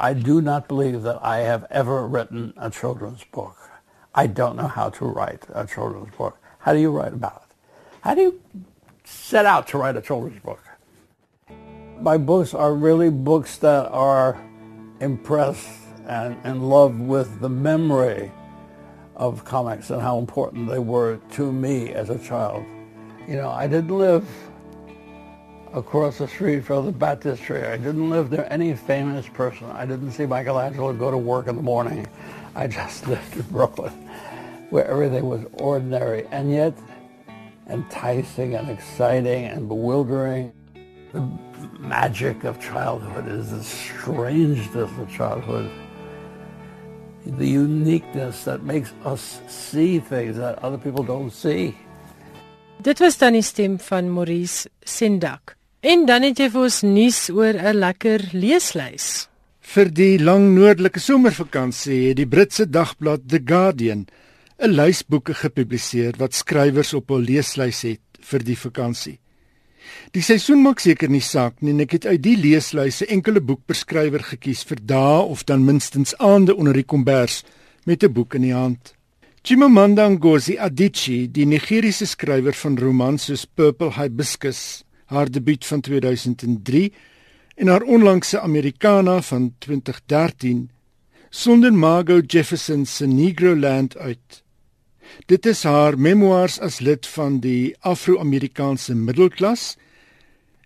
I do not believe that I have ever written a children's book. I don't know how to write a children's book. How do you write about it? How do you set out to write a children's book? My books are really books that are impressed and in love with the memory of comics and how important they were to me as a child. You know, I didn't live across the street from the baptistry. I didn't live near any famous person. I didn't see Michelangelo go to work in the morning. I just lived in Brooklyn where everything was ordinary and yet enticing and exciting and bewildering. The magic of childhood is the strangeness of childhood. The uniqueness that makes us see things that other people don't see. Dit was dan stem van Maurice Sendak. En dan het jy vir ons nuus oor 'n lekker leeslys. Vir die lang noordelike somervakansie het die Britse dagblad The Guardian 'n lys boeke gepubliseer wat skrywers op hul leeslys het vir die vakansie. Die seisoen maak seker nie saak nie en ek het uit die leeslyse enkele boekbeskrywer gekies vir dae of dan minstens aande onder die kombers met 'n boek in die hand. Chimamanda Ngozi Adichie, die Nigeriese skrywer van romans soos Purple Hibiscus, haar debuut van 2003, En haar onlangse Americana van 2013 sonder Margot Jefferson se Negroland uit. Dit is haar memoirs as lid van die Afro-Amerikaanse middelklas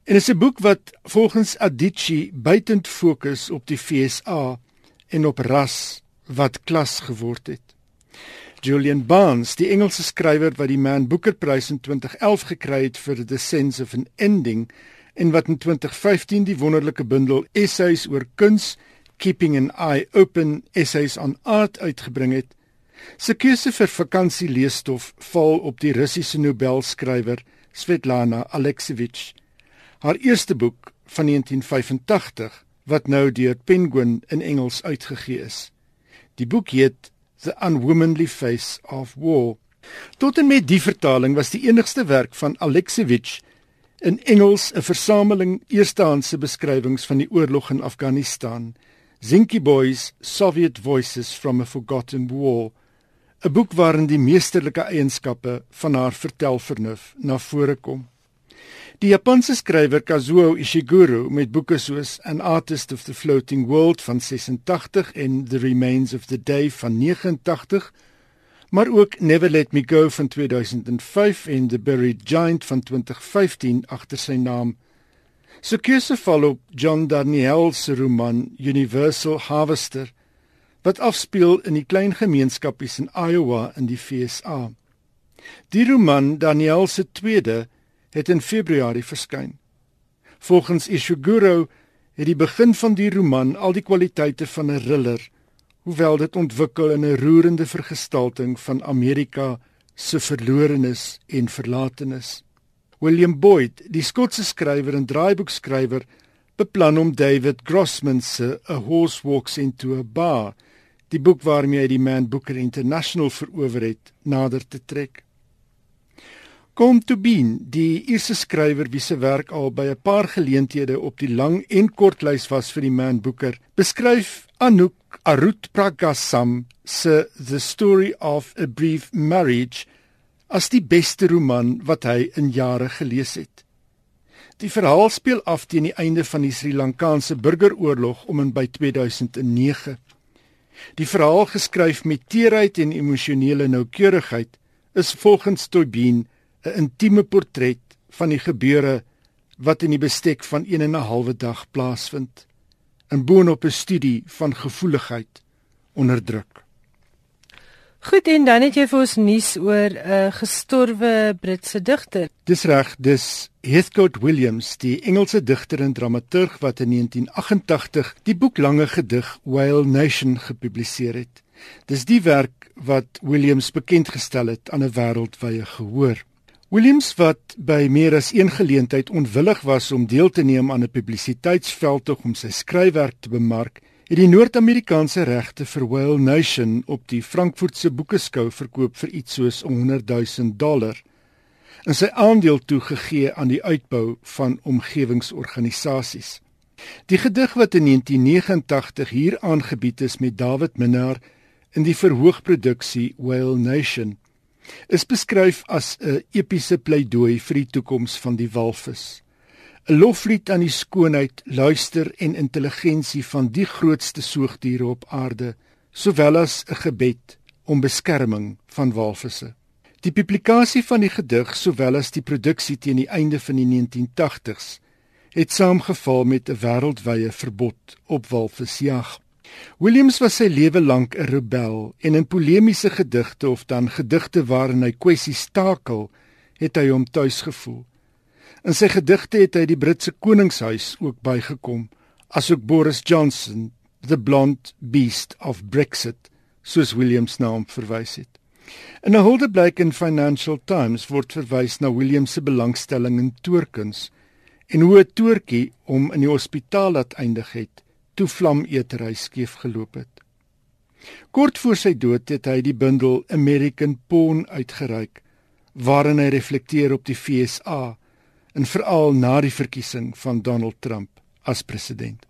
en is 'n boek wat volgens Adichie buitend fokus op die FSA en op ras wat klas geword het. Julian Barnes, die Engelse skrywer wat die Man Booker Prys in 2011 gekry het vir The Sense of an Ending en wat in 2015 die wonderlike bundel Essays oor kuns Keeping an Eye Open Essays on Art uitgebring het, se keuse vir vakansie leesstof val op die Russiese Nobelskrywer Svetlana Alexievich. Haar eerste boek van 1985 wat nou deur Penguin in Engels uitgegee is. Die boek heet The Unwomanly Face of War. Tot en met die vertaling was die enigste werk van Alexievich in Engels 'n versameling eerstehandse beskrywings van die oorlog in Afghanistan. Zinky Boys Soviet Voices from a Forgotten War 'n boek waarin die meesterlike eienskappe van haar vertelvernuf na vore kom. Die Japanse skrywer Kazuo Ishiguro met boeke soos An Artist of the Floating World van 86 en The Remains of the Day van 89, maar ook Never Let Me Go van 2005 en The Buried Giant van 2015 agter sy naam. Sy keuse val op John Daniel se roman Universal Harvester wat afspeel in die klein gemeenskapies in Iowa in die FSA. Die roman Daniel se tweede het in Februarie verskyn. Volgens Ishiguro het die begin van die roman al die kwaliteite van 'n thriller, hoewel dit ontwikkel in 'n roerende vergestalting van Amerika se verlorenes en verlatenes. William Boyd, die Skotse skrywer en draaiboekskrywer, beplan om David Grossman se A Horse Walks into a Bar die boek waarmee hy die Man Booker International verower het, nader te trek. Kom to Bean, die eerste skrywer wie se werk al by 'n paar geleenthede op die lang en kort lys was vir die Man Booker, beskryf Anouk Arut Pragasam se The Story of a Brief Marriage as die beste roman wat hy in jare gelees het. Die verhaal speel af teen die einde van die Sri Lankaanse burgeroorlog om en by 2009. Die verhaal geskryf met teerheid en emosionele noukeurigheid is volgens Tobin 'n intieme portret van die gebeure wat in die bestek van 1 en 'n halwe dag plaasvind. In boonop 'n studie van gevoeligheid onder druk. Goed en dan het jy vir ons nuus oor 'n uh, gestorwe Britse digter. Dis reg, dis Heathcote Williams, die Engelse digter en dramaturg wat in 1988 die boek Lange gedig Whale Nation gepubliseer het. Dis die werk wat Williams bekend gestel het aan 'n wêreldwye gehoor. Williams wat by meer as een geleentheid onwillig was om deel te neem aan 'n publisiteitsveldtog om sy skryfwerk te bemark, het die Noord-Amerikaanse regte vir Whale Nation op die Frankfurtse boekeskou verkoop vir iets soos 100 000 dollar en sy aandeel toegegee aan die uitbou van omgewingsorganisasies. Die gedig wat in 1989 hier aangebied is met David Minnar in die verhoogproduksie Whale Nation is beskryf as 'n epiese pleidooi vir die toekoms van die walvis. 'n loflied aan die skoonheid, luister en intelligensie van die grootste soogdiere op aarde, sowel as 'n gebed om beskerming van walvisse. Die publikasie van die gedig sowel as die produksie teen die einde van die 1980s het saamgeval met 'n wêreldwye verbod op walvisjag. Williams was sy lewe lank 'n rebel en in polemiese gedigte of dan gedigte waarin hy kwessies takel, het hy hom tuis gevoel. In sy gedigte het hy die Britse koningshuis ook bygekom, asook Boris Johnson, the blonde beast of Brexit, soos Williams naam verwys het. In 'n huldeblyk in Financial Times word verwys na Williams se belangstelling in toorkuns en hoe 'n toortjie om in die hospitaal laat eindig het toe vlametery skeef geloop het. Kort voor sy dood het hy die bundel American Porn uitgereik waarin hy reflekteer op die FSA en veral na die verkiesing van Donald Trump as president.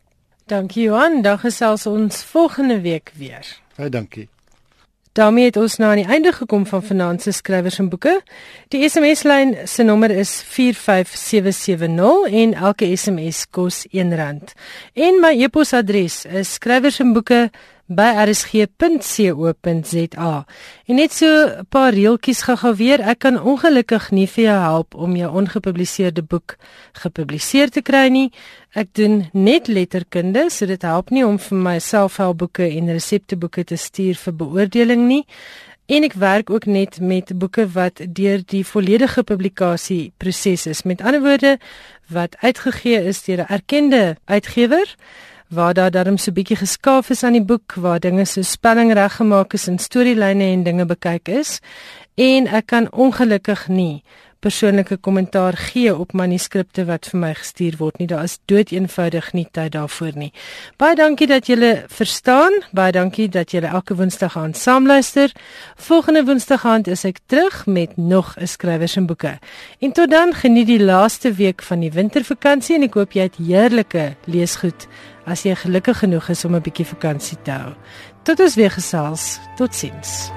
Dankie Johan, dan gesels ons volgende week weer. Baie dankie. Daarmee het ons aan die einde gekom van se skrywers en boeke. Die SMS-lyn se nommer is 45770 en elke SMS kos R1. En my e-posadres is skrywers en boeke by rsg.co.za. En net so 'n paar reeltjies gou-gou weer. Ek kan ongelukkig nie vir jou help om jou ongepubliseerde boek gepubliseer te kry nie. Ek doen net letterkunde, so dit help nie om vir my selfhelpboeke en resepteboeke te stuur vir beoordeling nie. En ek werk ook net met boeke wat deur die volledige publikasie proses is. Met ander woorde, wat uitgegee is deur 'n erkende uitgewer waar daar darm so bietjie geskaaf is aan die boek waar dinge so spelling reggemaak is en storielyne en dinge bekyk is en ek kan ongelukkig nie persoonlike kommentaar gee op manuskripte wat vir my gestuur word nie. Daar is dood eenvoudig nie tyd daarvoor nie. Baie dankie dat julle verstaan. Baie dankie dat julle elke Woensdag aan saamluister. Volgende Woensdag aand is ek terug met nog 'n skrywers en boeke. En tot dan geniet die laaste week van die wintervakansie en ek hoop jy het heerlike leesgoed as jy gelukkig genoeg is om 'n bietjie vakansie te hou. Tot ons weer gesels. Totsiens.